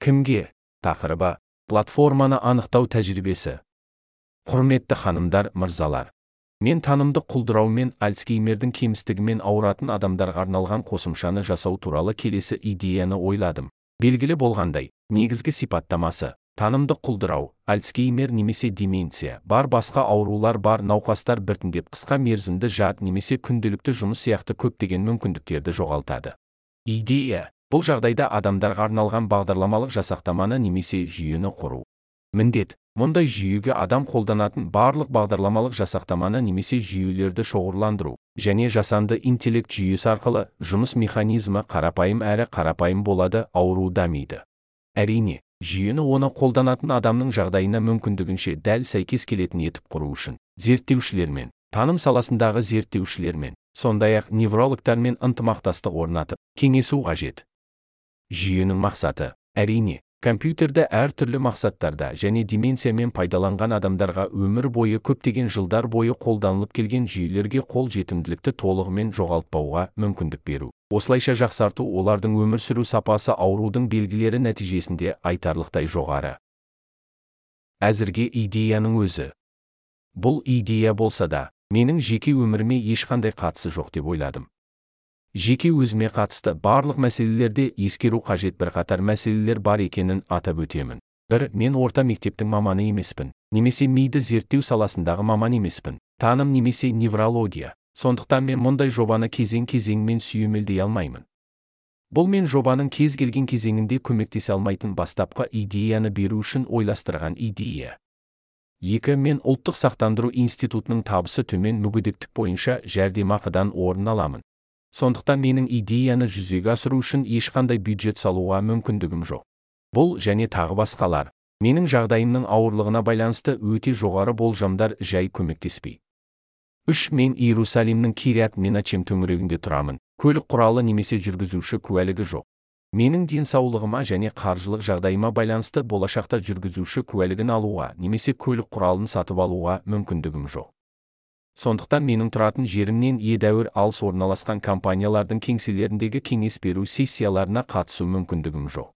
кімге тақырыбы платформаны анықтау тәжірибесі құрметті ханымдар мырзалар мен танымдық құлдырау мен альцгеймердің кемістігімен ауыратын адамдарға арналған қосымшаны жасау туралы келесі идеяны ойладым белгілі болғандай негізгі сипаттамасы танымдық құлдырау альцгеймер немесе деменция бар басқа аурулар бар науқастар біртіндеп қысқа мерзімді жад немесе күнделікті жұмыс сияқты көптеген мүмкіндіктерді жоғалтады идея бұл жағдайда адамдарға арналған бағдарламалық жасақтаманы немесе жүйені құру. Міндет мұндай жүйеге адам қолданатын барлық бағдарламалық жасақтаманы немесе жүйелерді шоғырландыру және жасанды интеллект жүйесі арқылы жұмыс механизмі қарапайым әрі қарапайым болады ауру дамиды. Әрине жүйені оны қолданатын адамның жағдайына мүмкіндігінше дәл сәйкес келетін етіп құру үшін зерттеушілермен таным саласындағы зерттеушілермен сондай ақ неврологтармен ынтымақтастық орнатып кеңесу қажет. Жүйенің мақсаты. Әрине компьютерді әртүрлі мақсаттарда және деменциямен пайдаланған адамдарға өмір бойы көптеген жылдар бойы қолданылып келген жүйелерге қол жетімділікті толығымен жоғалтпауға мүмкіндік беру. Осылайша жақсарту олардың өмір сүру сапасы аурудың белгілері нәтижесінде айтарлықтай жоғары. Әзірге идеяның өзі. Бұл идея болса да менің жеке өміріме ешқандай қатысы жоқ деп ойладым. Жеке өзіме қатысты барлық мәселелерде ескеру қажет бірқатар мәселелер бар екенін атап өтемін. Бір мен орта мектептің маманы емеспін. Немесе миды зерттеу саласындағы маман емеспін. Таным немесе неврология. Сондықтан мен мұндай жобаны кезең кезеңмен сүйемелдей алмаймын. Бұл мен жобаның кез келген кезеңінде көмектесе алмайтын бастапқы идеяны беру үшін ойластырған идея. Екі мен ұлттық сақтандыру институтының табысы төмен мүгедектік бойынша жәрдемақыдан орын аламын. Сондықтан менің идеяны жүзеге асыру үшін ешқандай бюджет салуға мүмкіндігім жоқ. Бұл және тағы басқалар. Менің жағдайымның ауырлығына байланысты өте жоғары болжамдар жай көмектеспей. Үш мен иерусалимнің кириат меначем төңірегінде тұрамын. Көлік құралы немесе жүргізуші куәлігі жоқ. Менің денсаулығыма және қаржылық жағдайыма байланысты болашақта жүргізуші куәлігін алуға немесе көлік құралын сатып алуға мүмкіндігім жоқ. Сондықтан менің тұратын жерімнен едәуір алыс орналасқан компаниялардың кеңселеріндегі кеңес беру сессияларына қатысу мүмкіндігім жоқ.